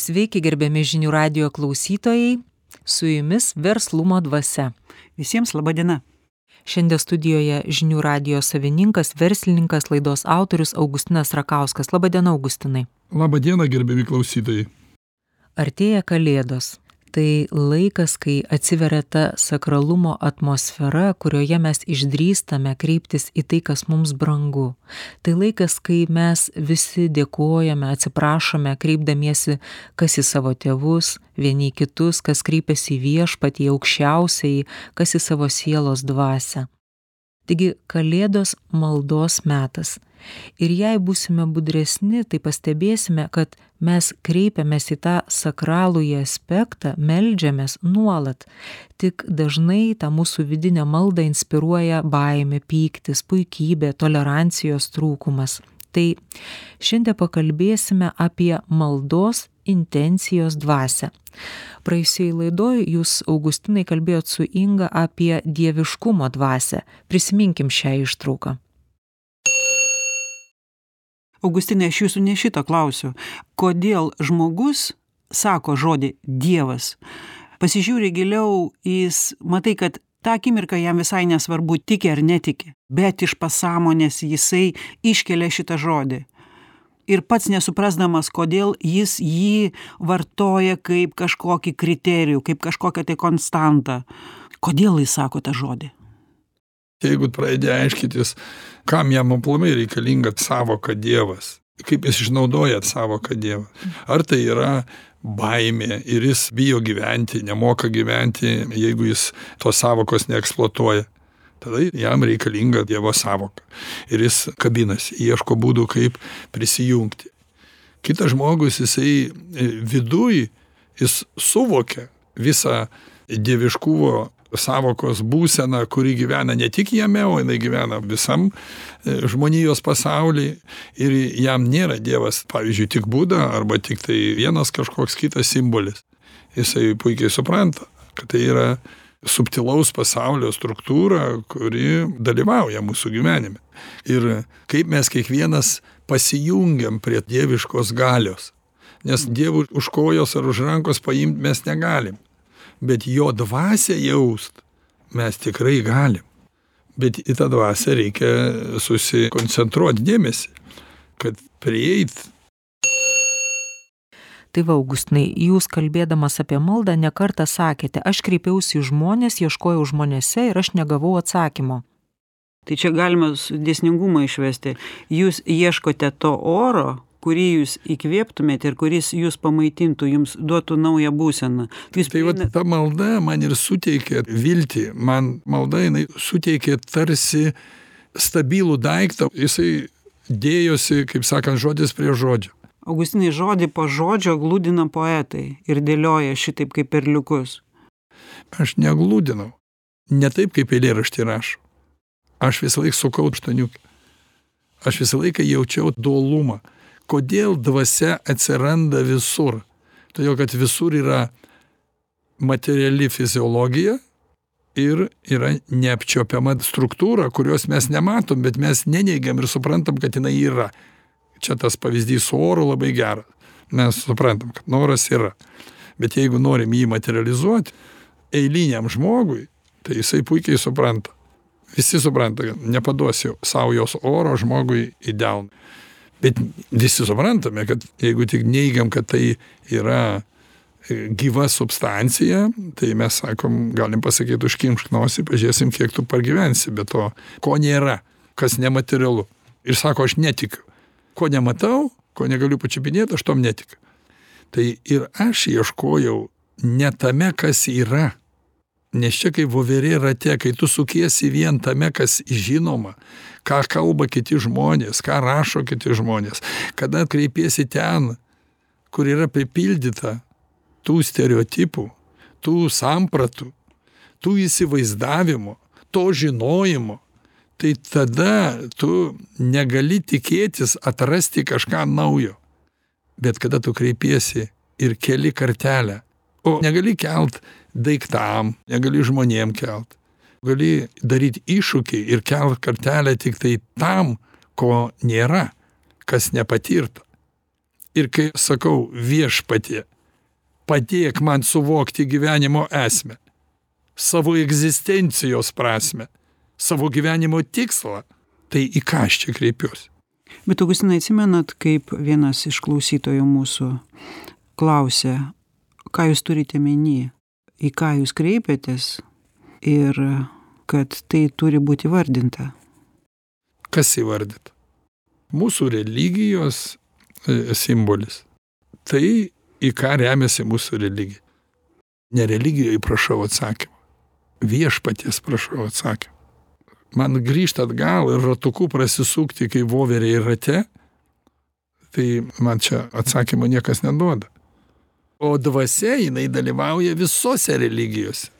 Sveiki, gerbiami žinių radio klausytojai, su jumis verslumo dvasia. Visiems laba diena. Šiandien studijoje žinių radio savininkas, verslininkas, laidos autorius Augustinas Rakauskas. Labadiena, Augustinai. Labadiena, gerbiami klausytojai. Artėja Kalėdos. Tai laikas, kai atsiveria ta sakralumo atmosfera, kurioje mes išdrįstame kreiptis į tai, kas mums brangu. Tai laikas, kai mes visi dėkojame, atsiprašome, kreipdamiesi kas į savo tėvus, vieni į kitus, kas kreipiasi į viešpatį aukščiausiai, kas į savo sielos dvasę. Taigi Kalėdos maldos metas. Ir jei būsime budresni, tai pastebėsime, kad mes kreipiamės į tą sakralųjį aspektą, meldžiamės nuolat. Tik dažnai tą mūsų vidinę maldą inspiruoja baimė, pyktis, puikybė, tolerancijos trūkumas. Tai šiandien pakalbėsime apie maldos intencijos dvasę. Praėjusiai laidoj jūs, Augustinai, kalbėjot su Inga apie dieviškumo dvasę. Prisiminkim šią ištrauką. Augustinai, aš jūsų ne šito klausiu. Kodėl žmogus sako žodį Dievas? Pasižiūri giliau, jis matai, kad tą akimirką jam visai nesvarbu tiki ar netiki, bet iš pasąmonės jisai iškelia šitą žodį. Ir pats nesuprasdamas, kodėl jis jį vartoja kaip kažkokį kriterijų, kaip kažkokią tai konstantą. Kodėl jis sako tą žodį? Jeigu pradedi aiškytis, kam jam aplamai reikalinga savoka Dievas, kaip jis išnaudoja savoką Dievą. Ar tai yra baimė ir jis bijo gyventi, nemoka gyventi, jeigu jis tos savokos neeksploatuoja. Tada jam reikalinga Dievo savoka. Ir jis kabinasi, ieško būdų, kaip prisijungti. Kitas žmogus, jisai viduj, jis suvokia visą dieviškumo savokos būseną, kuri gyvena ne tik jame, o jinai gyvena visam žmonijos pasaulyje ir jam nėra Dievas, pavyzdžiui, tik būda arba tik tai vienas kažkoks kitas simbolis. Jisai puikiai supranta, kad tai yra subtilaus pasaulio struktūra, kuri dalyvauja mūsų gyvenime. Ir kaip mes kiekvienas pasijungiam prie dieviškos galios. Nes Dievų už kojos ar už rankos paimti mes negalim bet jo dvasią jaust mes tikrai galim. Bet į tą dvasią reikia susikoncentruoti dėmesį, kad prieit. Tai va, Augustinai, jūs kalbėdamas apie maldą nekartą sakėte, aš kreipiausi į žmonės, ieškojau žmonėse ir aš negavau atsakymo. Tai čia galima dėsningumą išvesti. Jūs ieškote to oro, kurį jūs įkvėptumėte ir kuris jūs pamaitintų, jums duotų naują būseną. Jūs Tai vat ta malda man ir suteikė viltį, man malda jinai suteikė tarsi stabilų daiktą, jisai dėjosi, kaip sakant, žodis prie žodžio. Augustinai žodį po žodžio glūdina poetai ir dėlioja šitaip kaip perliukus. Aš neglūdinau. Ne taip, kaip eilėraštį rašo. Aš visą laiką sukau aštuoniukę. Aš visą laiką jaučiau dualumą kodėl dvasia atsiranda visur. Todėl, kad visur yra materiali fiziologija ir yra neapčiopiama struktūra, kurios mes nematom, bet mes neneigiam ir suprantam, kad jinai yra. Čia tas pavyzdys su oru labai geras. Mes suprantam, kad noras yra. Bet jeigu norim jį materializuoti, eiliniam žmogui, tai jisai puikiai supranta. Visi supranta, kad nepaduosiu savo jos oro žmogui į delną. Bet visi suprantame, kad jeigu tik neigiam, kad tai yra gyva substancija, tai mes sakom, galim pasakyti, užkimšk nosį, pažiūrėsim, kiek tu pargyvensi, bet to, ko nėra, kas nematerialu. Ir sako, aš netikiu. Ko nematau, ko negaliu pačiupinėti, aš tom netikiu. Tai ir aš ieškojau ne tame, kas yra. Nes čia kaip voverė rate, kai tu sukiesi vien tame, kas žinoma, ką kalba kiti žmonės, ką rašo kiti žmonės, kada kreipiesi ten, kur yra pripildyta tų stereotipų, tų sampratų, tų įsivaizdavimo, to žinojimo, tai tada tu negali tikėtis atrasti kažką naujo. Bet kada tu kreipiesi ir keli kartelę, o negali kelt daiktam, negali žmonėm kelt. Gali daryti iššūkį ir kelt kartelę tik tai tam, ko nėra, kas nepatirta. Ir kai sakau viešpatie, padėk man suvokti gyvenimo esmę, savo egzistencijos prasme, savo gyvenimo tikslą, tai į ką aš čia kreipiuosi? Bet Augustinai atsimenat, kaip vienas iš klausytojų mūsų klausė, ką jūs turite menį, į ką jūs kreipiatės ir kad tai turi būti vardinta. Kas įvardyta? Mūsų religijos e, simbolis. Tai į ką remiasi mūsų religija. Ne religijoje prašau atsakymą. Viešpaties prašau atsakymą. Man grįžti atgal ir ratuku prasisukti kaip voveriai rate, tai man čia atsakymo niekas neduoda. O dvasia jinai dalyvauja visose religijose.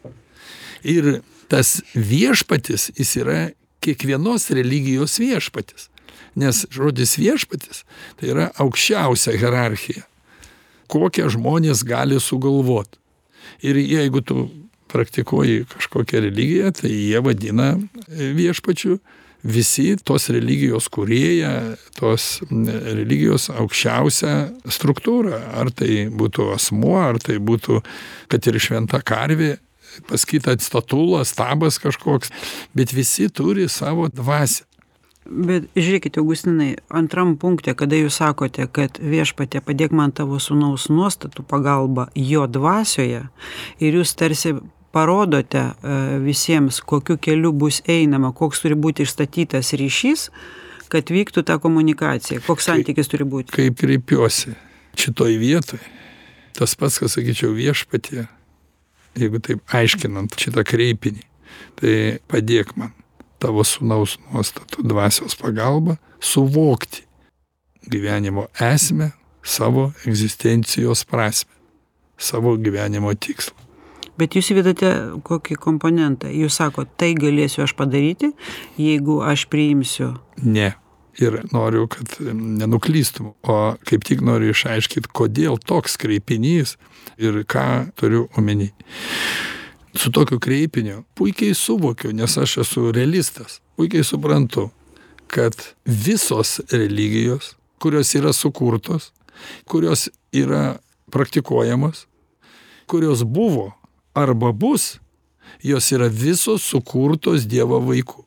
Ir tas viešpatis, jis yra kiekvienos religijos viešpatis. Nes žodis viešpatis tai yra aukščiausia hierarchija kokią žmonės gali sugalvot. Ir jeigu tu praktikuoji kažkokią religiją, tai jie vadina viešpačiu visi tos religijos kurėja, tos religijos aukščiausia struktūra. Ar tai būtų asmuo, ar tai būtų, kad ir šventa karvė, pas kitą statulas, stabas kažkoks, bet visi turi savo dvasę. Bet žiūrėkite, Augustinai, antram punkte, kada jūs sakote, kad viešpatė padėk man tavo sunaus nuostatų pagalba jo dvasioje ir jūs tarsi parodote e, visiems, kokiu keliu bus einama, koks turi būti išstatytas ryšys, kad vyktų ta komunikacija, koks santykis turi būti. Kaip kreipiuosi šitoj vietoj, tas pats, kas sakyčiau viešpatė, jeigu taip aiškinant šitą kreipinį, tai padėk man tavo sūnaus nuostatų dvasios pagalba suvokti gyvenimo esmę, savo egzistencijos prasme, savo gyvenimo tikslą. Bet jūs įvedate kokį komponentą. Jūs sako, tai galėsiu aš padaryti, jeigu aš priimsiu. Ne. Ir noriu, kad nenuklystum, o kaip tik noriu išaiškinti, kodėl toks kreipinys ir ką turiu omeny su tokiu kreipiniu puikiai suvokiu nes aš esu realistas puikiai suprantu kad visos religijos kurios yra sukurtos kurios yra praktikuojamos kurios buvo arba bus jos yra visos sukurtos dievo vaikų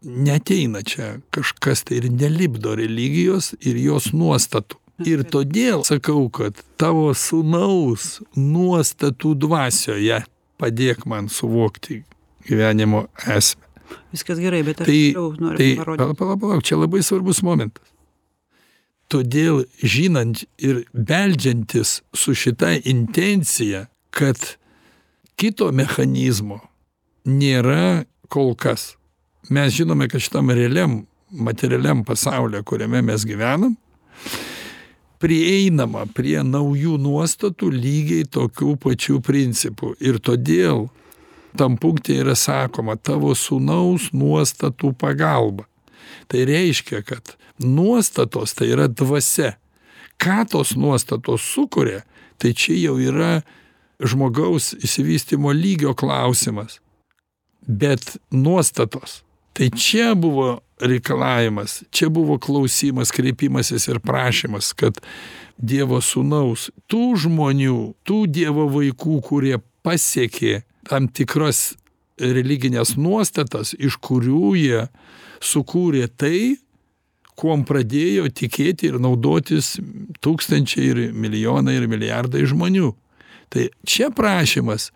neateina čia kažkas tai ir nelipdo religijos ir jos nuostatų ir todėl sakau kad tavo sūnaus nuostatų dvasioje padėk man suvokti gyvenimo esmę. Viskas gerai, bet aš tai, noriu tai, parodyti. Palauk, palauk, palauk, čia labai svarbus momentas. Todėl žinant ir beldžiantis su šita intencija, kad kito mechanizmo nėra kol kas. Mes žinome, kad šitam realiam, materialiam pasaulyje, kuriame mes gyvenam, prieinama prie naujų nuostatų lygiai tokių pačių principų. Ir todėl tam punkte yra sakoma tavo sūnaus nuostatų pagalba. Tai reiškia, kad nuostatos tai yra dvasia. Ką tos nuostatos sukuria, tai čia jau yra žmogaus įsivystimo lygio klausimas. Bet nuostatos tai čia buvo reikalavimas čia buvo klausimas kreipimasis ir prašymas kad dievo sūnaus tų žmonių tų dievo vaikų kurie pasiekė tam tikras religines nuostatas iš kurių jie sukūrė tai kuom pradėjo tikėti ir naudotis tūkstančiai ir milijonai ir milijardai žmonių tai čia prašymas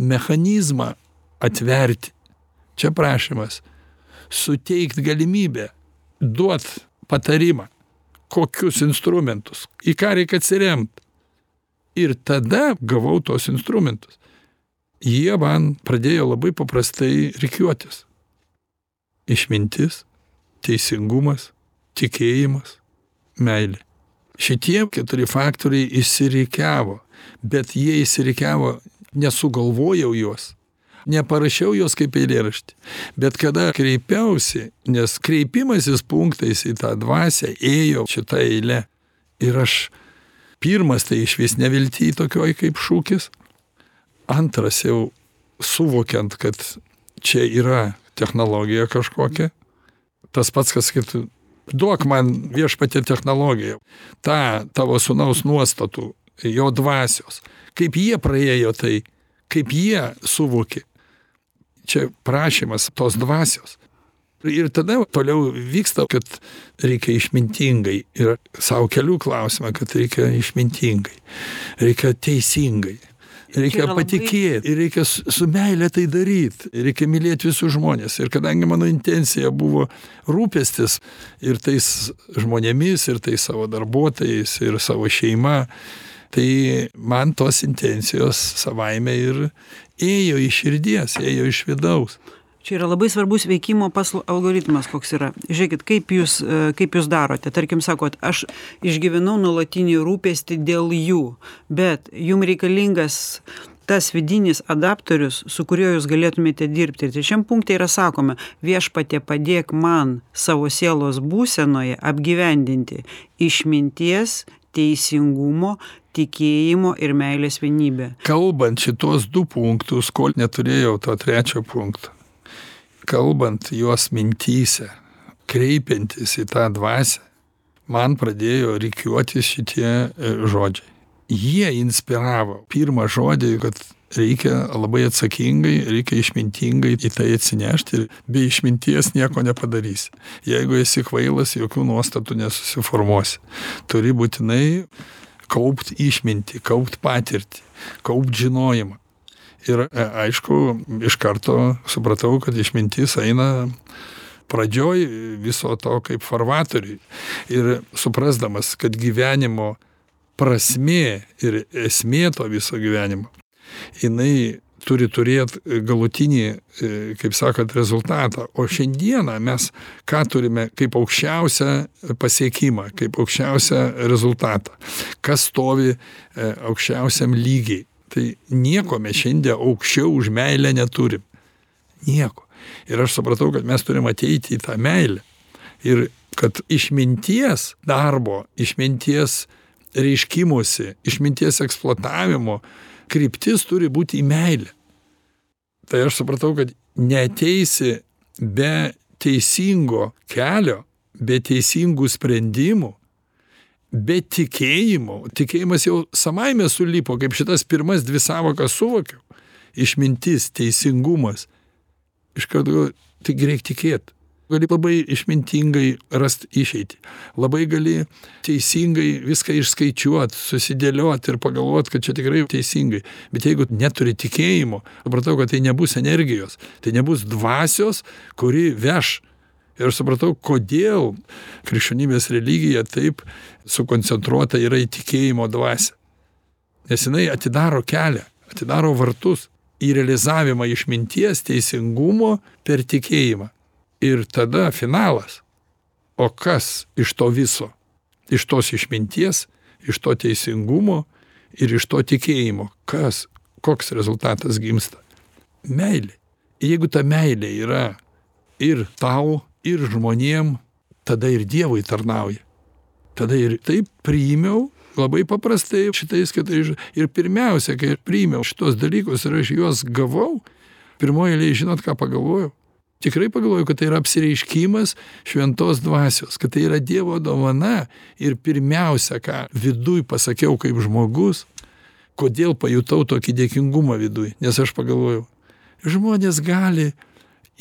mechanizmą atverti. Čia prašymas suteikt galimybę duot patarimą kokius instrumentus į ką reik atsiremt. Ir tada gavau tuos instrumentus. Jie man pradėjo labai paprastai rikiuotis. Išmintis teisingumas tikėjimas meilė. Šitie keturi faktoriai išsirikiavo bet jie išsirikiavo nesugalvojau juos neparašiau jos kaip eilėraštį. Bet kada kreipiausi nes kreipimasis punktais į tą dvasią ėjo šita eile ir aš pirmas tai išvis nevilty tokioj kaip šūkis. Antras jau suvokiant kad čia yra technologija kažkokia tas pats kas sakytų duok man viešpatie technologiją, tą tavo sunaus nuostatų, jo dvasios, kaip jie praėjo tai, kaip jie suvokė. Čia prašymas tos dvasios. Ir tada toliau vyksta, kad reikia išmintingai. Ir savo kelių klausimą, kad reikia išmintingai. Reikia teisingai. Reikia patikėti ir reikia su meile tai daryt. Reikia mylėti visus žmonės. Ir kadangi mano intencija buvo rūpestis ir tais žmonėmis, ir tais savo darbuotojais, ir savo šeima, tai man tos intencijos savaime ir ėjo iš širdies, ėjo iš vidaus. Čia yra labai svarbus veikimo pasl algoritmas, koks yra. Žiūrėkit, kaip jūs, e, kaip jūs darote. Tarkim, sakot, aš išgyvenau nuolatinį rūpestį dėl jų, bet jum reikalingas tas vidinis adaptorius, su kuriuo jūs galėtumėte dirbti. Ir trečiam punkte yra sakoma, viešpatė padėk man savo sielos būsenoje apgyvendinti išminties, teisingumo, tikėjimo ir meilės vienybę. Kalbant šitos du punktus, kol neturėjau to trečio punkto, kalbant juos mintyse, kreipiantis į tą dvasę, man pradėjo reikiuotis šitie e, žodžiai. Jie inspiravo pirmą žodį, kad reikia labai atsakingai, reikia išmintingai į tai atsinešti ir be išminties nieko nepadarysi. Jeigu esi kvailas, jokių nuostatų nesusiformuosi. Turi būtinai kaupt išmintį, kaupt patirtį, kaupt žinojimą. Ir e, aišku, iš karto supratau, kad išmintis eina pradžioj viso to kaip farvatoriui. Ir suprasdamas, kad gyvenimo prasmė ir esmė to viso gyvenimo, jinai turi turėti galutinį, e, kaip sakant, rezultatą. O šiandieną mes ką turime kaip aukščiausią pasiekimą, kaip aukščiausią rezultatą. Kas stovi e, aukščiausiam lygiai. Tai nieko mes šiandien aukščiau už meilę neturim. Nieko. Ir aš supratau, kad mes turim ateiti į tą meilę. Ir kad išminties darbo, išminties reiškimusi, išminties eksploatavimo kryptis turi būti į meilę. Tai aš supratau, kad neteisi be teisingo kelio, be teisingų sprendimų, be tikėjimo. Tikėjimas jau savaime sulipo, kaip šitas pirmas dvi savokas suvokiau. Išmintis, teisingumas. Iš karto taigi reikia tikėti. Gali labai išmintingai rasti išeitį. Labai gali teisingai viską išskaičiuoti, susidėlioti ir pagalvoti, kad čia tikrai teisingai. Bet jeigu neturi tikėjimo, supratau, kad tai nebus energijos, tai nebus dvasios, kuri veš. Ir aš supratau, kodėl krikščionybės religija taip sukoncentruota yra į tikėjimo dvasę. Nes jinai atidaro kelią, atidaro vartus į realizavimą išminties, teisingumo per tikėjimą. Ir tada finalas. O kas iš to viso? Iš tos išminties, iš to teisingumo ir iš to tikėjimo. Kas, koks rezultatas gimsta? Meilė. Jeigu ta meilė yra ir tau, ir žmonėm, tada ir Dievui tarnauja. Tada ir taip priimiau labai paprastai šitais kitais. Ir pirmiausia, kai priimiau šitos dalykus ir aš juos gavau, pirmoji eilė, žinot, ką pagalvojau? Tikrai pagalvoju, kad tai yra apsireiškimas šventos dvasios, kad tai yra Dievo dovana ir pirmiausia, ką viduj pasakiau kaip žmogus, kodėl pajutau tokį dėkingumą viduj, nes aš pagalvojau, žmonės gali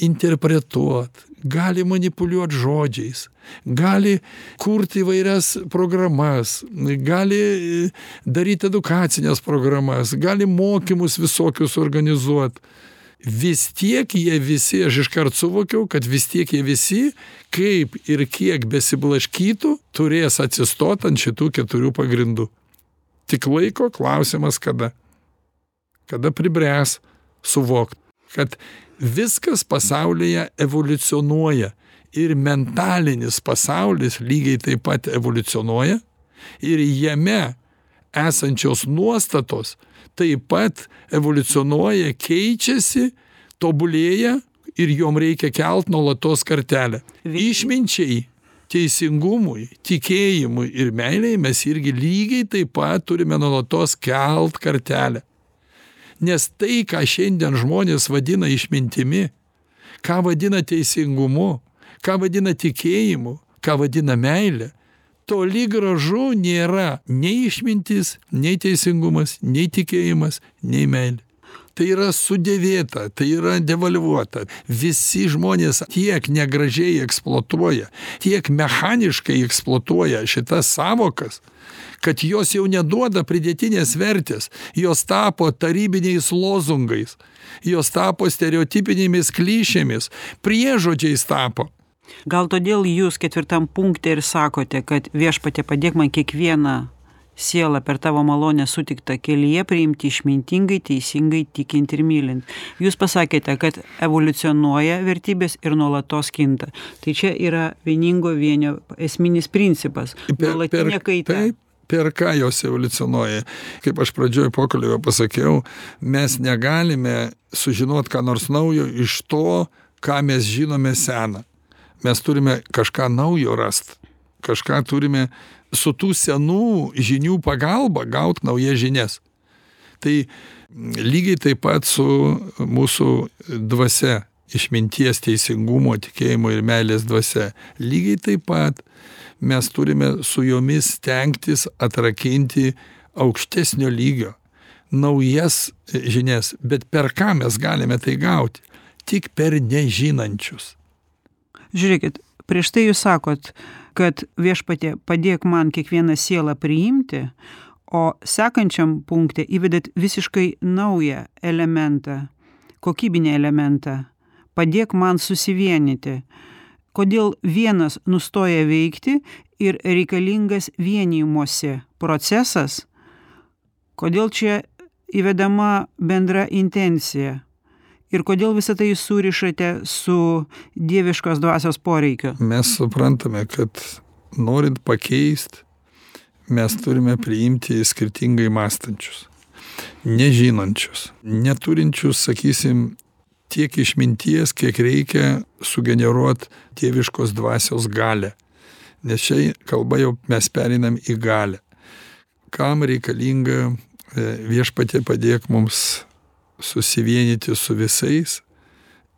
interpretuot, gali manipuliuot žodžiais, gali kurti įvairias programas, gali daryti edukacinės programas, gali mokymus visokius organizuot. Vis tiek jie visi, aš iškart suvokiau, kad vis tiek jie visi, kaip ir kiek besiblaškytų, turės atsistot ant šitų keturių pagrindų. Tik laiko klausimas kada. Kada pribręs suvokt, kad viskas pasaulyje evoliucionuoja ir mentalinis pasaulis lygiai taip pat evoliucionuoja ir jame esančios nuostatos taip pat evoliucionuoja, keičiasi, tobulėja ir jom reikia kelt nuolatos kartelę. Išminčiai, teisingumui, tikėjimui ir meiliai mes irgi lygiai taip pat turime nuolatos kelt kartelę. Nes tai, ką šiandien žmonės vadina išmintimi, ką vadina teisingumu, ką vadina tikėjimu, ką vadina meile, toli gražu nėra nei išmintis, nei teisingumas, nei tikėjimas, nei meilė. Tai yra sudėvėta, tai yra devalvuota. Visi žmonės tiek negražiai eksploatuoja, tiek mechaniškai eksploatuoja šitas savokas, kad jos jau neduoda pridėtinės vertės, jos tapo tarybiniais lozungais, jos tapo stereotipinėmis klišėmis, priežodžiais tapo. Gal todėl jūs ketvirtam punkte ir sakote, kad viešpatė padėk man kiekvieną sielą per tavo malonę sutiktą kelyje priimti išmintingai, teisingai, tikint ir mylint. Jūs pasakėte, kad evoliucionuoja vertybės ir nuolatos kinta. Tai čia yra vieningo vienio esminis principas. Nuolatinė kaita. Taip, per ką jos evoliucionuoja. Kaip aš pradžioje pokalbio pasakiau, mes negalime sužinoti ką nors naujo iš to, ką mes žinome seną mes turime kažką naujo rast kažką turime su tų senų žinių pagalba gaut naujas žinias. Tai lygiai taip pat su mūsų dvasia išminties teisingumo tikėjimo ir meilės dvasia. Lygiai taip pat mes turime su jomis stengtis atrakinti aukštesnio lygio naujas žinias. Bet per ką mes galime tai gauti? Tik per nežinančius žiūrėkit prieš tai jūs sakot kad viešpatie padėk man kiekvieną sielą priimti o sekančiam punkte įvedat visiškai naują elementą kokybinį elementą. Padėk man susivienyti. Kodėl vienas nustoja veikti ir reikalingas vienijimosi procesas? Kodėl čia įvedama bendra intencija ir kodėl visa tai surišate su dieviškos dvasios poreikiu? Mes suprantame kad norint pakeist mes turime priimti skirtingai mąstančius nežinančius neturinčius sakysim tiek išminties kiek reikia sugeneruot dieviškos dvasios galią. Nes čia kalba jau mes pereinam į galią. Kam reikalinga e, viešpatie padėk mums susivienyti su visais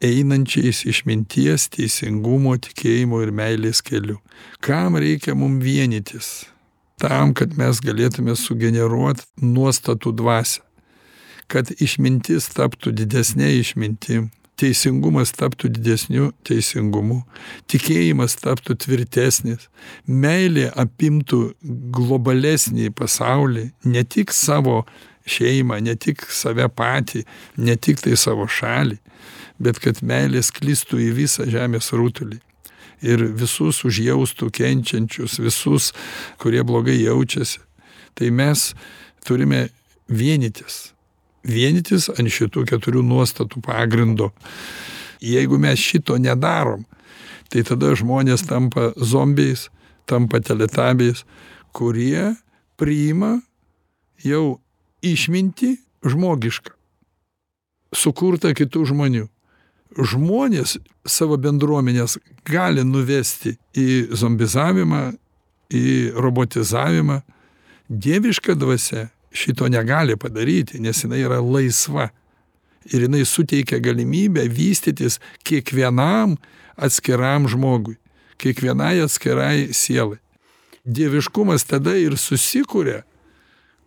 einančiais išminties teisingumo tikėjimo ir meilės keliu. Kam reikia mum vienytis? Tam kad mes galėtume sugeneruot nuostatų dvasią. Kad išmintis taptų didesne išmintim teisingumas taptų didesniu teisingumu tikėjimas taptų tvirtesnis meilė apimtų globalesnį pasaulį ne tik savo šeimą ne tik save patį ne tiktai savo šalį bet kad meilė sklistų į visą žemės rutulį. Ir visus užjaustų kenčiančius visus kurie blogai jaučiasi. Tai mes turime vienytis. Vienytis ant šitų keturių nuostatų pagrindo. Jeigu mes šito nedarom tai tada žmonės tampa zombiais tampa teletabiais kurie priima jau išmintį žmogišką sukurtą kitų žmonių. Žmonės savo bendruomenes gali nuvesti į zombizavimą į robotizavimą. Dieviška dvasia šito negali padaryti nes jinai yra laisva ir jinai suteikia galimybę vystytis kiekvienam atskiram žmogui kiekvienai atskirai sielai. Dieviškumas tada ir susikuria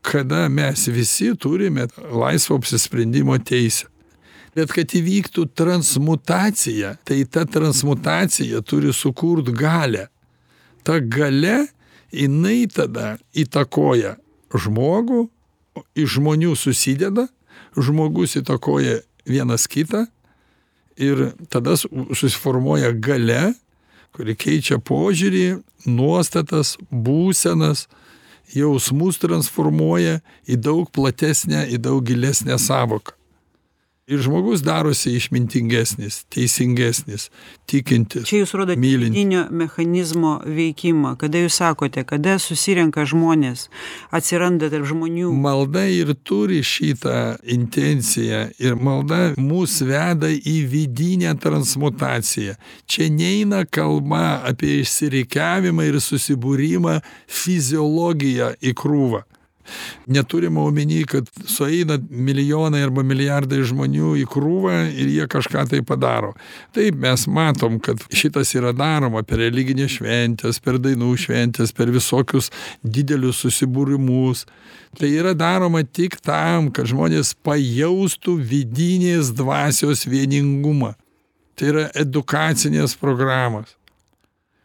kada mes visi turime laisvo apsisprendimo teisę. Bet kad įvyktų transmutacija tai ta transmutacija turi sukurt galią ta galia jinai tada įtakoja žmogų iš žmonių susideda žmogus įtakoja vienas kitą ir tada susiformuoja galia kuri keičia požiūrį nuostatas būsenas jausmus transformuoja į daug platesnę į daug gilesnę sąvoką ir žmogus darosi išmintingesnis teisingesnis tikintis čia jūs rodot vidinio mechanizmo veikimą. Kada jūs sakote kada susirenka žmonės atsiranda tarp žmonių? Malda ir turi šitą intenciją. Ir malda mus veda į vidinę transmutaciją. Čia neina kalba apie išsirikiavimą ir susibūrimą fiziologiją į krūvą neturima omeny kad sueina milijonai arba milijardai žmonių į krūvą ir jie kažką tai padaro. Taip mes matom kad šitas yra daroma per religines šventes per dainų šventes per visokius didelius susibūrimus. Tai yra daroma tik tam kad žmonės pajaustų vidinės dvasios vieningumą. Tai yra edukacinės programos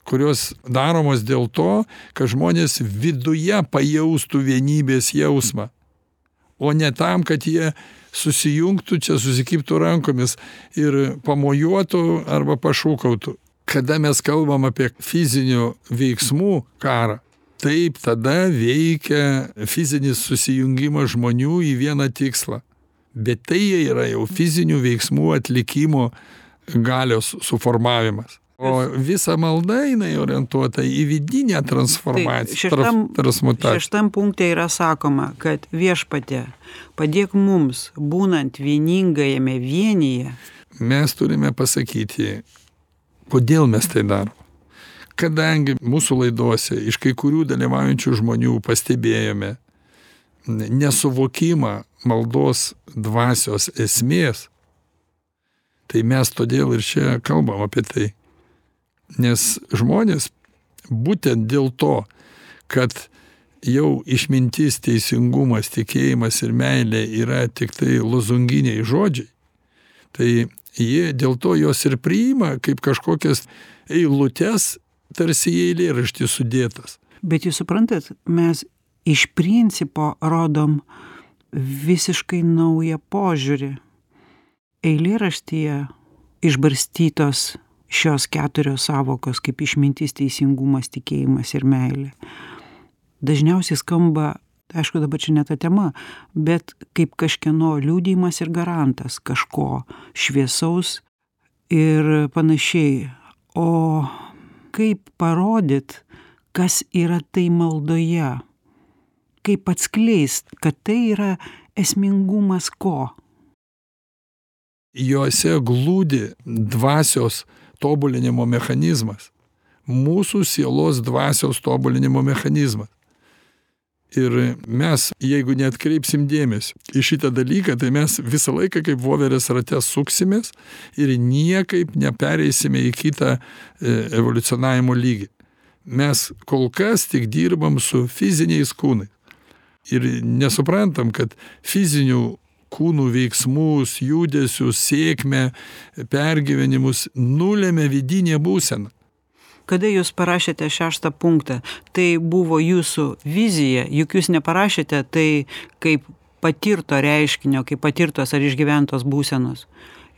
kurios daromos dėl to kad žmonės viduje pajaustų vienybės jausmą o ne tam kad jie susijungtų čia susikibtų rankomis ir pamojuotų arba pašūkautų. Kada mes kalbam apie fizinių veiksmų karą taip tada veikia fizinis susijungimas žmonių į vieną tikslą. Bet tai yra jau fizinių veiksmų atlikimo galios suformavimas o visa malda jinai orientuota į vidinę transformaciją šeštam, transmutaciją. šeštam punkte yra sakoma, kad viešpatė padėk mums, būnant vieningajame vienyje, mes turime pasakyti kodėl mes tai darom. Kadangi mūsų laidose iš kai kurių dalyvaujančių žmonių pastebėjome nesuvokimą maldos dvasios esmės tai mes todėl ir čia kalbam apie tai nes žmonės būtent dėl to kad jau išmintis teisingumas tikėjimas ir meilė yra tiktai lozunginiai žodžiai tai jie dėl to juos ir priima kaip kažkokias eilutes tarsi į eilėraštį sudėtas bet jūs suprantat, mes iš principo rodom visiškai naują požiūrį. Eilėraštyje išbarstytos šios keturios savokos kaip išmintis, teisingumas, tikėjimas ir meilė. Dažniausiai skamba, aišku, dabar čia ne ta tema, bet kaip kažkieno liūdėjimas ir garantas kažko šviesaus ir panašiai. O kaip parodyt, kas yra tai maldoje? Kaip atskleist, kad tai yra esmingumas ko? juose glūdi dvasios tobulinimo mechanizmas. Mūsų sielos dvasios tobulinimo mechanizmas. Ir mes jeigu neatkreipsim dėmesio į šitą dalyką tai mes visą laiką kaip voverės rate suksimės ir niekaip nepereisime į kitą e, evoliucionavimo lygį. Mes kol kas tik dirbam su fiziniais kūnais. Ir nesuprantam kad fizinių kūnų veiksmus judesius sėkmę pergyvenimus nulemia vidinė būsena Kada jūs parašėte šeštą punktą, tai buvo jūsų vizija, juk jūs neparašėte tai kaip patirto reiškinio, kaip patirtos ar išgyventos būsenos.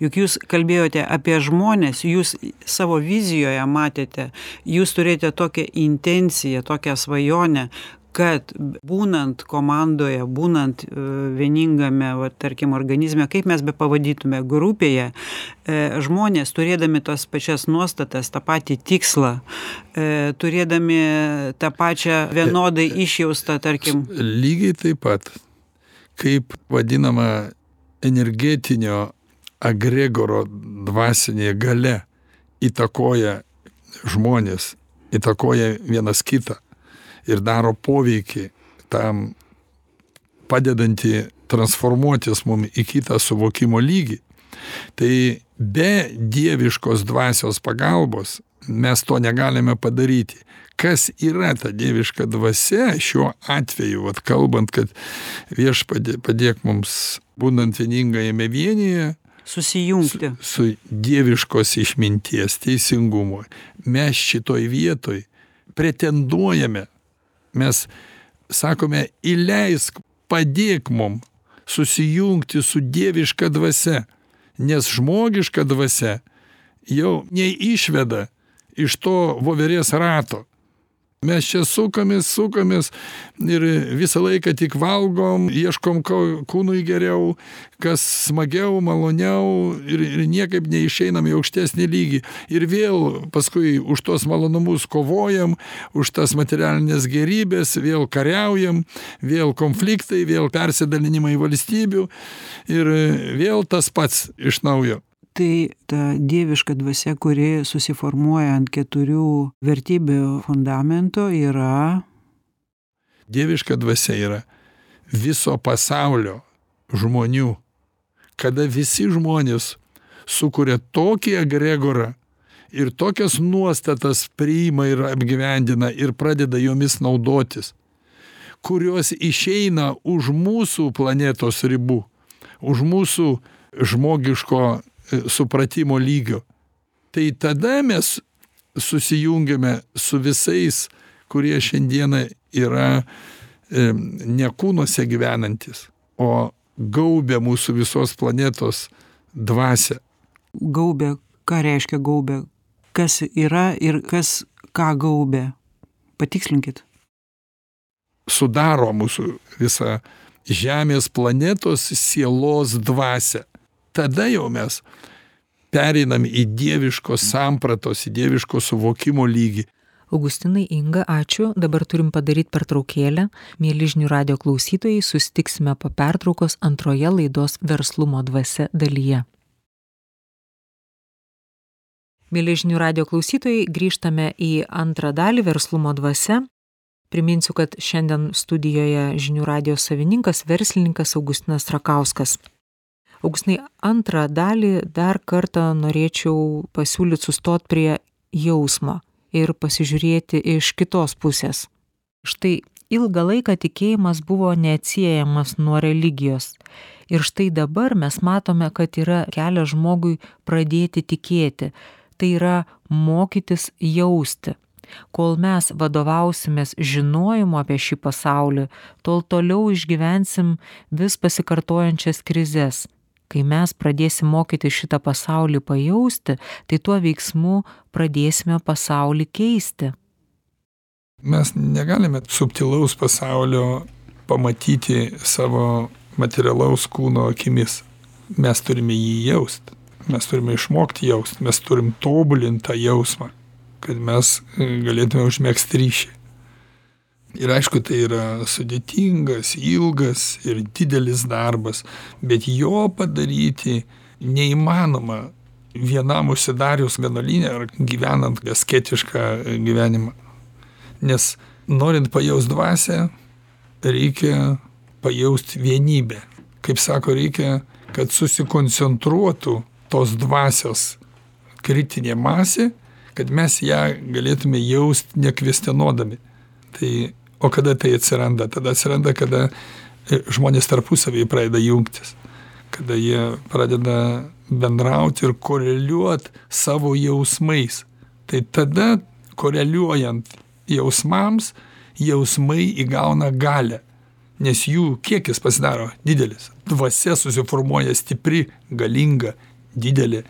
Juk jūs kalbėjote apie žmonės, jūs savo vizijoje matėte, jūs turėjote tokią intenciją, tokią svajonę, kad būnant komandoje būnant e, vieningame va tarkim organizme kaip mes bepavadytume grupėje e, žmonės turėdami tas pačias nuostatas tą patį tikslą e, turėdami tą pačią vienodai išjaustą tarkim. lygiai taip pat kaip vadinama energetinio agregoro dvasinė galia įtakoja žmonės įtakoja vienas kitą ir daro poveikį tam padedantį transformuotis mum į kitą suvokimo lygį. Tai be dieviškos dvasios pagalbos mes to negalime padaryti. Kas yra ta dieviška dvasia šiuo atveju vat kalbant kad viešpatie padėk mums būnant vieningajame vienyje susijungti. su dieviškos išminties teisingumo. Mes šitoj vietoj pretenduojame mes sakome įleisk padėk mum susijungti su dieviška dvasia nes žmogiška dvasia jau neišveda iš to voverės rato mes čia sukamės sukamės ir visą laiką tik valgom ieškom ko kūnui geriau kas smagiau maloniau ir ir niekaip neišeinam į aukštesnį lygį. Ir vėl paskui už tuos malonumus kovojam už tas materialines gėrybes vėl kariaujam vėl konfliktai vėl persidalinimai valstybių ir vėl tas pats iš naujo tai ta dieviška dvasia kuri susiformuoja ant keturių vertybių fundamento yra dieviška dvasia yra viso pasaulio žmonių, kada visi žmonės sukuria tokį egregorą ir tokias nuostatas priima ir apgyvendina ir pradeda jomis naudotis, kurios išeina už mūsų planetos ribų, už mūsų žmogiško supratimo lygio. Tai tada mes susijungiame su visais, kurie šiandieną yra e, ne kūnuose gyvenantis, o gaubia mūsų visos planetos dvasę. Gaubė, ką reiškia gaubė? Kas yra ir kas ką gaubė? Patikslinkit. Sudaro mūsų visą Žemės planetos sielos dvasę. Tada jau mes pereinam į dieviškos sampratos, į dieviško suvokimo lygį. Augustinai Inga, ačiū. Dabar turim padaryti pertraukėlę. Mėly žinių radio klausytojai, sustiksime po pertraukos antroje laidos verslumo dvasia dalyje. Mėly žinių radio klausytojai, grįžtame į antrą dalį verslumo dvasia. Priminsiu, kad šiandien studijoje žinių radio savininkas, verslininkas Augustinas Rakauskas. Augustinai, antrą dalį dar kartą norėčiau pasiūlyti sustot prie jausmo ir pasižiūrėti iš kitos pusės. Štai ilgą laiką tikėjimas buvo neatsiejamas nuo religijos. Ir štai dabar mes matome, kad yra kelias žmogui pradėti tikėti. Tai yra mokytis jausti. Kol mes vadovausimės žinojimu apie šį pasaulį, tol toliau išgyvensim vis pasikartojančias krizes. Kai mes pradėsim mokyti šitą pasaulį pajausti, tai tuo veiksmu pradėsime pasaulį keisti. Mes negalime subtilaus pasaulio pamatyti savo materialaus kūno akimis. Mes turime jį jausti. Mes turime išmokti jausti. Mes turim tobulinti tą jausmą kad mes e, galėtume užmėgsti ryšį. Ir aišku, tai yra sudėtingas, ilgas ir didelis darbas, bet jo padaryti neįmanoma vienam užsidarius vienuolinę ar gyvenant asketišką gyvenimą. Nes norint pajaust dvasę, reikia pajaust vienybę. Kaip sako, reikia, kad susikoncentruotų tos dvasios kritinė masė kad mes ją galėtume jaust nekvestionuodami. Tai, o kada tai atsiranda? Tada atsiranda, kada e, žmonės tarpusavį pradeda jungtis, kada jie pradeda bendrauti ir koreliuoti savo jausmais. Tai tada, koreliuojant jausmams, jausmai įgauna galę, nes jų kiekis pasidaro didelis. Dvasia susiformuoja stipri, galinga, didelė.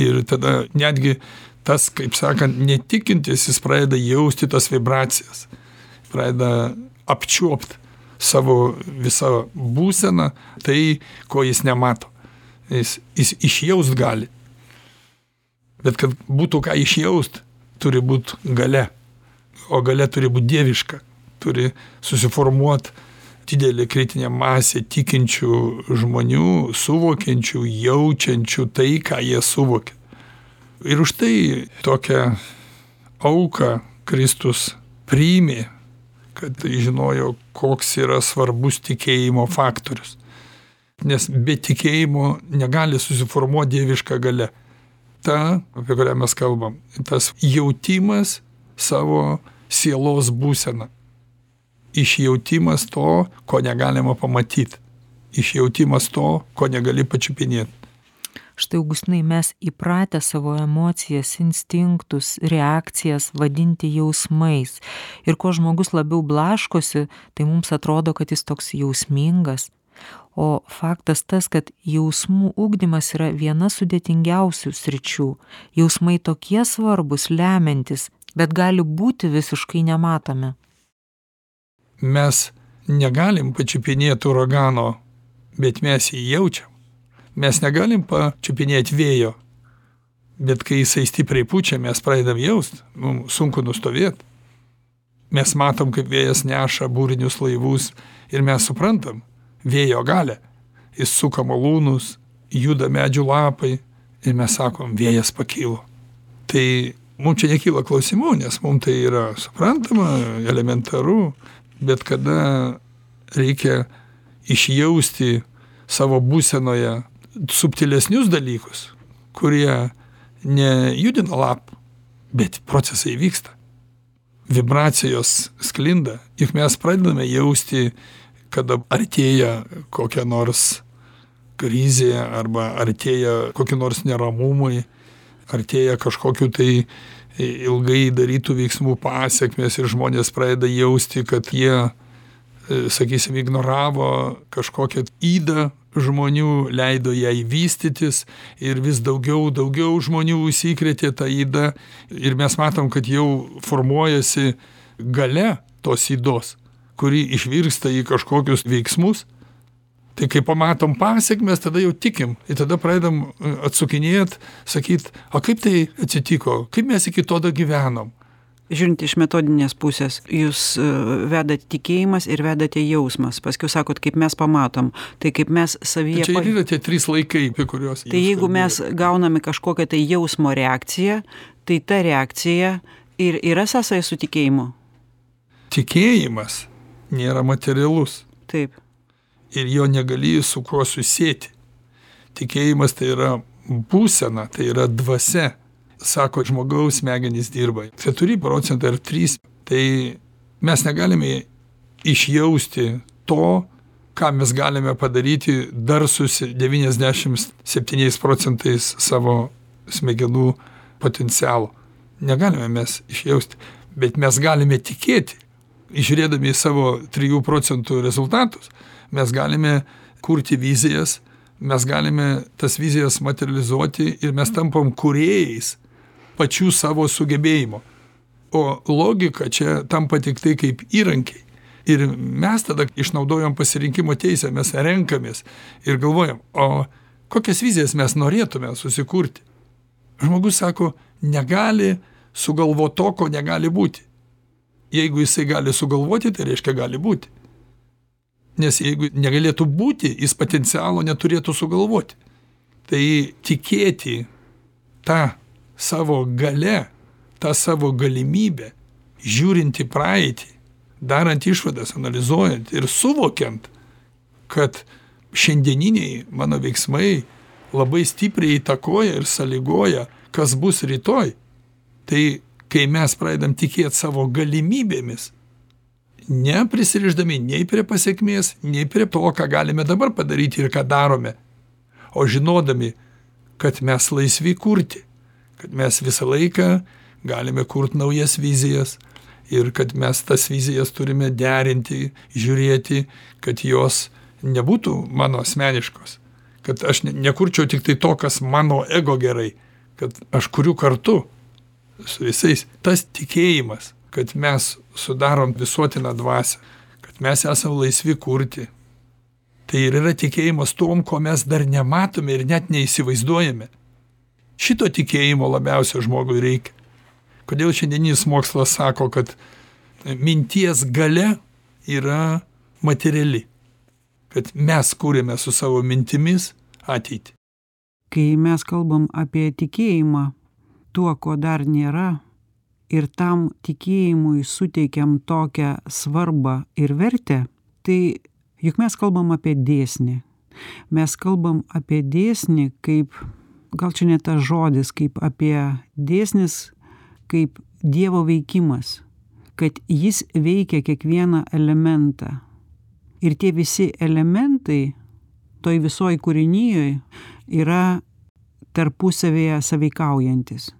Ir tada netgi tas, kaip sakant, netikintis, jis pradeda jausti tas vibracijas, pradeda apčiuopti savo visą būseną, tai, ko jis nemato. Jis, jis išjaust gali. Bet kad būtų ką išjaust, turi būti gale. O gale turi būti dieviška. Turi susiformuoti didelė kritinė masė tikinčių žmonių, suvokiančių, jaučiančių tai, ką jie suvokia. Ir už tai tokią auką Kristus priimė, kad žinojo, koks yra svarbus tikėjimo faktorius. Nes be tikėjimo negali susiformuoti dieviška gale. Ta, apie kurią mes kalbam, tas jautimas savo sielos būseną. Išjautimas to, ko negalima pamatyti. Išjautimas to, ko negali pačiupinėti štai augustinai mes įpratę savo emocijas instinktus reakcijas vadinti jausmais. Ir kuo žmogus labiau blaškosi tai mums atrodo kad jis toks jausmingas. O faktas tas kad jausmų ugdymas yra viena sudėtingiausių sričių. Jausmai tokie svarbūs lemiantys bet gali būti visiškai nematomi mes negalim pačiupinėt uragano bet mes jį jaučiam mes negalim pačiupinėt vėjo bet kai jisai stipriai pučia mes pradedam jaust mum sunku nustovėt. Mes matom kaip vėjas neša būrinius laivus ir mes suprantam vėjo galią. Jis suka malūnus juda medžių lapai ir mes sakom vėjas pakilo. Tai mum čia nekyla klausimų nes mum tai yra suprantama elementaru bet kada reikia išjausti savo būsenoje subtilesnius dalykus, kurie nejudina lapų, bet procesai vyksta. Vibracijos sklinda, juk mes pradedame jausti, kada artėja kokia nors krizė arba artėja kokie nors neramumai, artėja kažkokiu tai ilgai darytų veiksmų pasiekmes ir žmonės pradeda jausti, kad jie, sakysim, ignoravo kažkokią įdą žmonių, leido jai vystytis ir vis daugiau, daugiau žmonių užsikrėtė tą įdą ir mes matom, kad jau formuojasi gale tos įdos, kuri išvirsta į kažkokius veiksmus. Tai kai pamatom pasekmes tada jau tikim. Ir tada pradedam atsukinėt sakyt o kaip tai atsitiko? Kaip mes iki to dagyvenom žiūrint iš metodinės pusės jūs vedat tikėjimas ir vedate jausmas. Paskiau sakot kaip mes pamatom. Tai kaip mes savyje čia ir yra tie trys laikai apie kuriuos tai jeigu mes gauname kažkokią tai jausmo reakciją tai ta reakcija ir yra sąsaja su tikėjimu? Tikėjimas nėra materialus. Taip. Ir jo negali su kuo susieti. Tikėjimas tai yra būsena, tai yra dvasia. Sako, žmogaus smegenys dirba. 4 procentai ar 3. Tai mes negalime išjausti to, ką mes galime padaryti dar su 97 procentais savo smegenų potencialo. Negalime mes išjausti, bet mes galime tikėti, žiūrėdami į savo 3 procentų rezultatus, mes galime kurti vizijas, mes galime tas vizijas materializuoti ir mes tampam kūrėjais pačių savo sugebėjimo. O logika čia tampa tik tai kaip įrankiai. Ir mes tada išnaudojam pasirinkimo teisę, mes renkamės ir galvojam, o kokias vizijas mes norėtume susikurti. Žmogus sako, negali sugalvoti to, ko negali būti. Jeigu jisai gali sugalvoti, tai reiškia gali būti. Nes jeigu negalėtų būti, jis potencialo neturėtų sugalvoti. Tai tikėti tą savo gale, tą savo galimybę, žiūrint į praeitį, darant išvadas, analizuojant ir suvokiant, kad šiandieniniai mano veiksmai labai stipriai įtakoja ir sąlygoja, kas bus rytoj. Tai kai mes pradedam tikėti savo galimybėmis, neprisirišdami nei prie pasekmės, nei prie to, ką galime dabar padaryti ir ką darome, o žinodami, kad mes laisvi kurti, kad mes visą laiką galime kurti naujas vizijas ir kad mes tas vizijas turime derinti, žiūrėti, kad jos nebūtų mano asmeniškos, kad aš nekurčiau tik tai to, kas mano ego gerai, kad aš kuriu kartu su visais. Tas tikėjimas, kad mes sudarom visuotiną dvasią, kad mes esame laisvi kurti. Tai ir yra tikėjimas tom, ko mes dar nematome ir net neįsivaizduojame. Šito tikėjimo labiausiai žmogui reikia. Kodėl šiandieninis mokslas sako, kad minties gale yra materiali. Kad mes kūrėme su savo mintimis ateitį. Kai mes kalbam apie tikėjimą tuo, ko dar nėra, ir tam tikėjimui suteikiam tokią svarbą ir vertę, tai juk mes kalbam apie dėsnį. Mes kalbam apie dėsnį kaip, gal čia ne tas žodis, kaip apie dėsnis, kaip Dievo veikimas, kad jis veikia kiekvieną elementą. Ir tie visi elementai toj visoj kūrinyjoj yra tarpusavėje saveikaujantis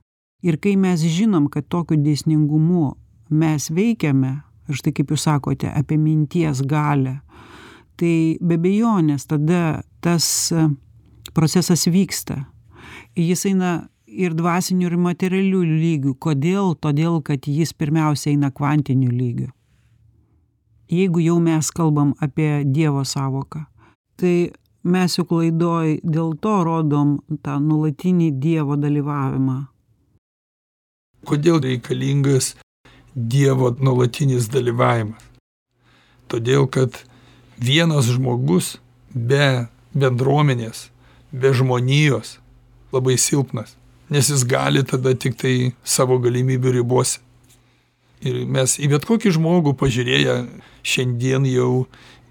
ir kai mes žinom kad tokiu dėsningumu mes veikiame ir štai kaip jūs sakote apie minties galią tai be abejonės tada tas procesas vyksta jis eina ir dvasiniu ir materialiu lygiu kodėl? Todėl kad jis pirmiausia eina kvantiniu lygiu jeigu jau mes kalbam apie dievo sąvoką tai mes juk laidoj dėl to rodom tą nuolatinį dievo dalyvavimą. Kodėl reikalingas Dievo nuolatinis dalyvavimas? Todėl, kad vienas žmogus be bendruomenės, be žmonijos labai silpnas, nes jis gali tada tik tai savo galimybių ribose. Ir mes į bet kokį žmogų pažiūrėję šiandien jau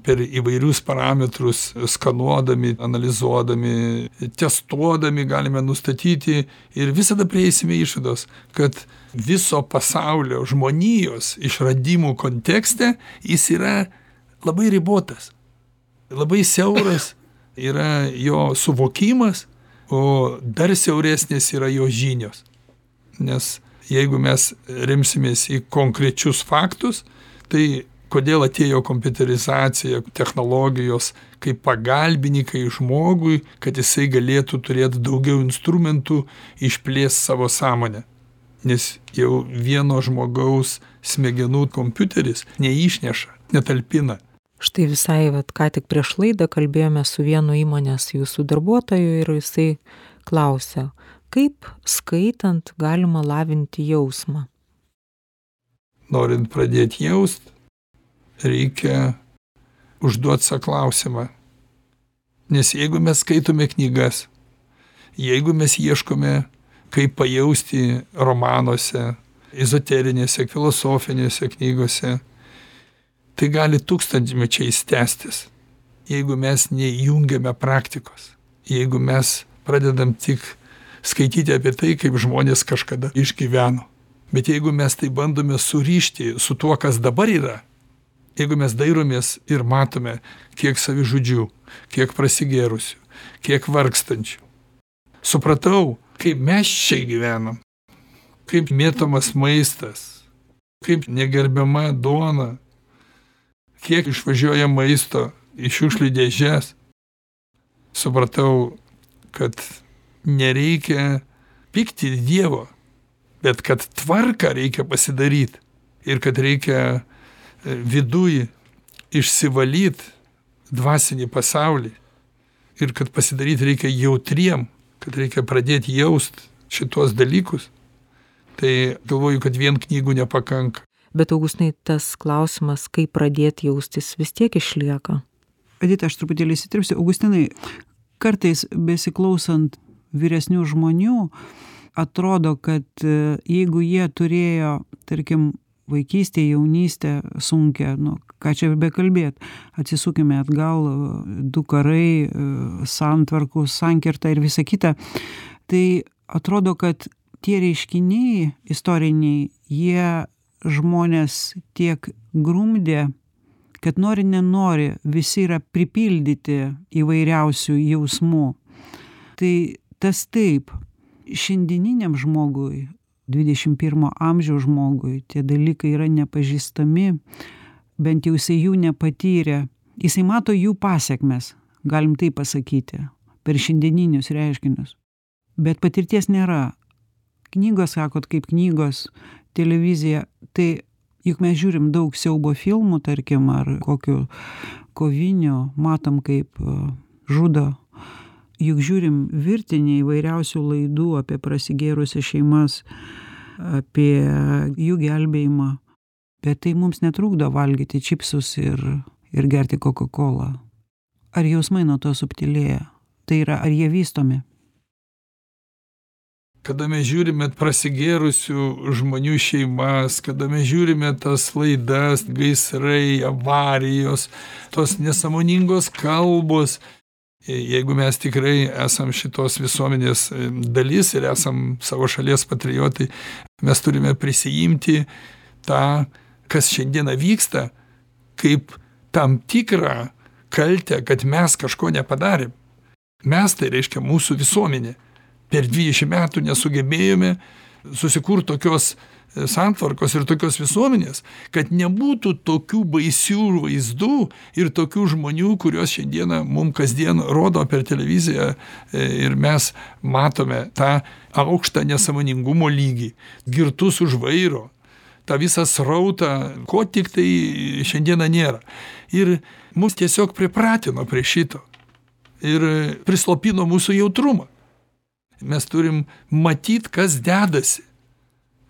per įvairius parametrus skanuodami analizuodami testuodami galime nustatyti ir visada prieisime išvados kad viso pasaulio žmonijos išradimų kontekste jis yra labai ribotas labai siauras yra jo suvokimas o dar siauresnės yra jo žinios. Nes jeigu mes remsimės į konkrečius faktus tai kodėl atėjo kompiuterizacija technologijos kaip pagalbininkai žmogui kad jisai galėtų turėt daugiau instrumentų išplėst savo sąmonę. Nes jau vieno žmogaus smegenų kompiuteris neišneša netalpina štai visai vat ką tik prieš laidą kalbėjome su vienu įmonės jūsų darbuotoju ir jisai klausia kaip skaitant galima lavinti jausmą? Norint pradėt jaust reikia užduot sau klausimą. Nes jeigu mes skaitome knygas jeigu mes ieškome kaip pajausti romanuose ezoterinėse filosofinėse knygose tai gali tūkstantmečiais tęstis jeigu mes neįjungiame praktikos jeigu mes pradedam tik skaityti apie tai kaip žmonės kažkada išgyveno. Bet jeigu mes tai bandome surišti su tuo kas dabar yra jeigu mes dairomės ir matome kiek savižudžių kiek prasigėrusių kiek vargstančių supratau kaip mes čia gyvenam kaip mėtomas maistas kaip negerbiama duona kiek išvažiuoja maisto į šiukšlių dėžes supratau kad nereikia pykti dievo bet kad tvarką reikia pasidaryt ir kad reikia viduj išsivalyt dvasinį pasaulį. Ir kad pasidaryt reikia jautriem kad reikia pradėt jaust šituos dalykus. Tai galvoju kad vien knygų nepakanka bet augustinai tas klausimas kaip pradėt jaustis vis tiek išlieka. Edita aš truputėlį įsiterpsiu. Augustinai kartais besiklausant vyresnių žmonių atrodo kad jeigu jie turėjo tarkim vaikystę jaunystę sunkią nu ką čia bekalbėt atsisukime atgal du karai santvarkų sankirta ir visa kita tai atrodo kad tie reiškiniai istoriniai jie žmones tiek grumdė kad nori nenori visi yra pripildyti įvairiausių jausmų. Tai tas taip. Šiandieniniam žmogui dvidešim pirmo amžiaus žmogui tie dalykai yra nepažįstami bent jau jisai jų nepatyrė. Jisai mato jų pasekmes galim taip pasakyti per šiandieninius reiškinius. Bet patirties nėra. Knygos sakot kaip knygos televizija tai juk mes žiūrim daug siaubo filmų tarkim ar kokių kovinių matom kaip žudo. Juk žiūrim virtinę įvairiausių laidų apie prasigėrusias šeimas apie jų gelbėjimą. Bet tai mums netrukdo valgyti čipsus ir ir gerti kokakolą ar jausmai nuo to subtilėja? Tai yra ar jie vystomi kada mes žiūrime prasigėrusių žmonių šeimas kada mes žiūrime tas laidas gaisrai avarijos tos nesąmoningos kalbos jeigu mes tikrai esam šitos visuomenės dalis ir esam savo šalies patriotai mes turime prisiimti tą kas šiandieną vyksta kaip tam tikrą kaltę kad mes kažko nepadarėm. Mes tai reiškia mūsų visuomenė per dvidešim metų nesugebėjome susikurt tokios santvarkos ir tokios visuomenės kad nebūtų tokių baisių vaizdų ir tokių žmonių kuriuos šiandieną mum kasdien rodo per televiziją ir mes matome tą aukštą nesąmoningumo lygį girtus už vairo tą visą srautą ko tiktai šiandieną nėra. Ir mus tiesiog pripratino prie šito ir prislopino mūsų jautrumą mes turim matyt kas dedasi.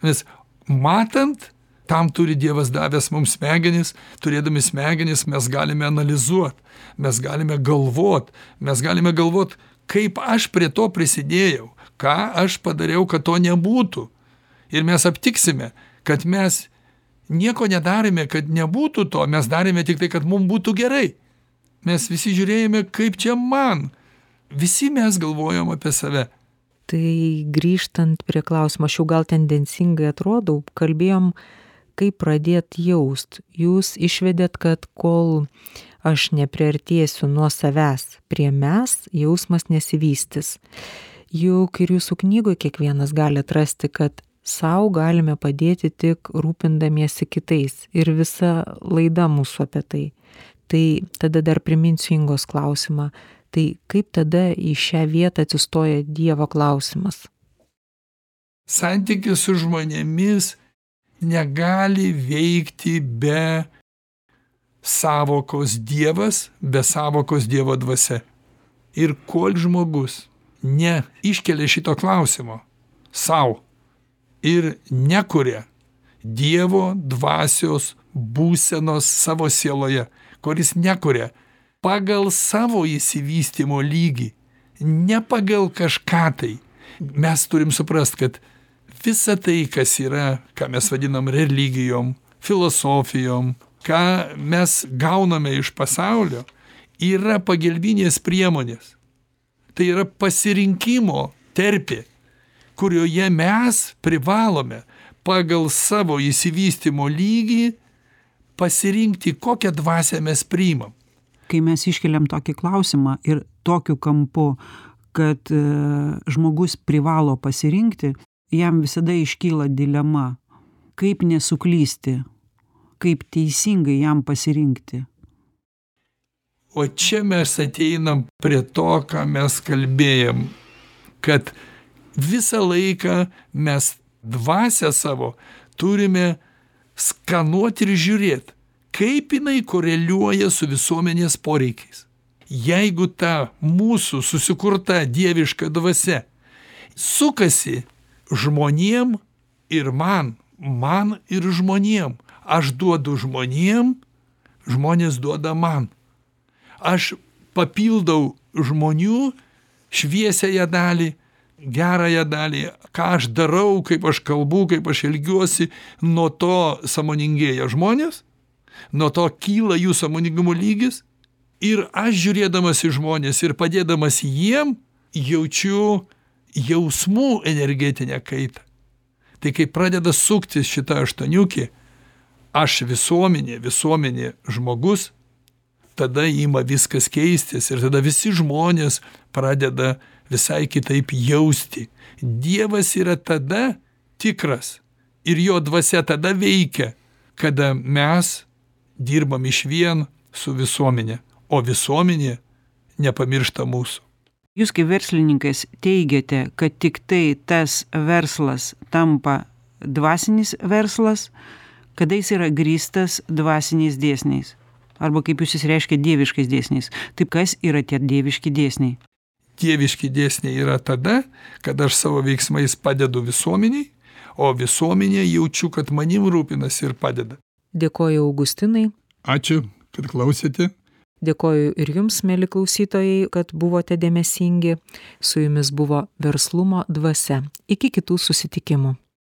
Nes matant tam turi dievas davęs mums smegenis turėdami smegenis mes galime analizuot mes galime galvot mes galime galvot kaip aš prie to prisidėjau ką aš padariau kad to nebūtų. Ir mes aptiksime kad mes nieko nedarėme kad nebūtų to mes darėme tiktai kad mum būtų gerai. Mes visi žiūrėjome kaip čia man. Visi mes galvojom apie save tai grįžtant prie klausimo aš jau gal tendencingai atrodau kalbėjom kaip pradėt jaust. Jūs išvedėt kad kol aš nepriartėsiu nuo savęs prie mes jausmas nesivystys. Juk ir jūsų knygoj kiekvienas gali atrasti kad sau galime padėti tik rūpindamiesi kitais. Ir visa laida mūsų apie tai. Tai tada dar priminsiu ingos klausimą tai kaip tada į šią vietą atsistoja dievo klausimas? Santykis su žmonėmis negali veikti be savokos dievas be savokos dievo dvasia. Ir kol žmogus neiškelia šito klausimo sau ir nekuria dievo dvasios būsenos savo sieloje kuris nekuria pagal savo išsivystymo lygį ne pagal kažką tai. Mes turim suprast kad visa tai kas yra ką mes vadinam religijom filosofijom ką mes gauname iš pasaulio yra pagelbinės priemonės. Tai yra pasirinkimo terpė kurioje mes privalome pagal savo išsivystymo lygį pasirinkti kokią dvasią mes priimam kai mes iškeliam tokį klausimą ir tokiu kampu kad e, žmogus privalo pasirinkti jam visada iškyla dilema kaip nesuklysti kaip teisingai jam pasirinkti. O čia mes ateinam prie to ką mes kalbėjom kad visą laiką mes dvasią savo turime skanuot ir žiūrėt kaip jinai koreliuoja su visuomenės poreikiais. Jeigu ta mūsų susikurta dieviška dvasia sukasi žmonėm ir man man ir žmonėm aš duodu žmonėm žmonės duoda man. Aš papildau žmonių šviesiąją dalį gerąją dalį ką aš darau kaip aš kalbu kaip aš elgiuosi nuo to sąmoningėja žmonės nuo to kyla jų sąmoningumo lygis. Ir aš žiūrėdamas į žmones ir padėdamas jiem jaučiu jausmų energetinę kaitą. Tai kai pradeda suktis šita aštuoniukė aš visuomenė visuomenė žmogus tada ima viskas keistis ir tada visi žmonės pradeda visai kitaip jausti. Dievas yra tada tikras ir jo dvasia tada veikia kada mes dirbam išvien su visuomene o visuomenė nepamiršta mūsų. Jūs kaip verslininkas teigiate kad tiktai tas verslas tampa dvasinis verslas kada jis yra grįstas dvasiniais dėsniais? Arba kaip jūs išsireiškėt dieviškais dėsniais? Tai kas yra tie dieviški dėsniai? Dieviški dėsniai yra tada kada aš savo veiksmais padedu visuomenei o visuomenė jaučiu kad manim rūpinasi ir padeda dėkoju augustinai. Ačiū kad klausėte. Dėkoju ir jums mieli klausytojai kad buvote dėmesingi. Su jumis buvo verslumo dvasia. Iki kitų susitikimų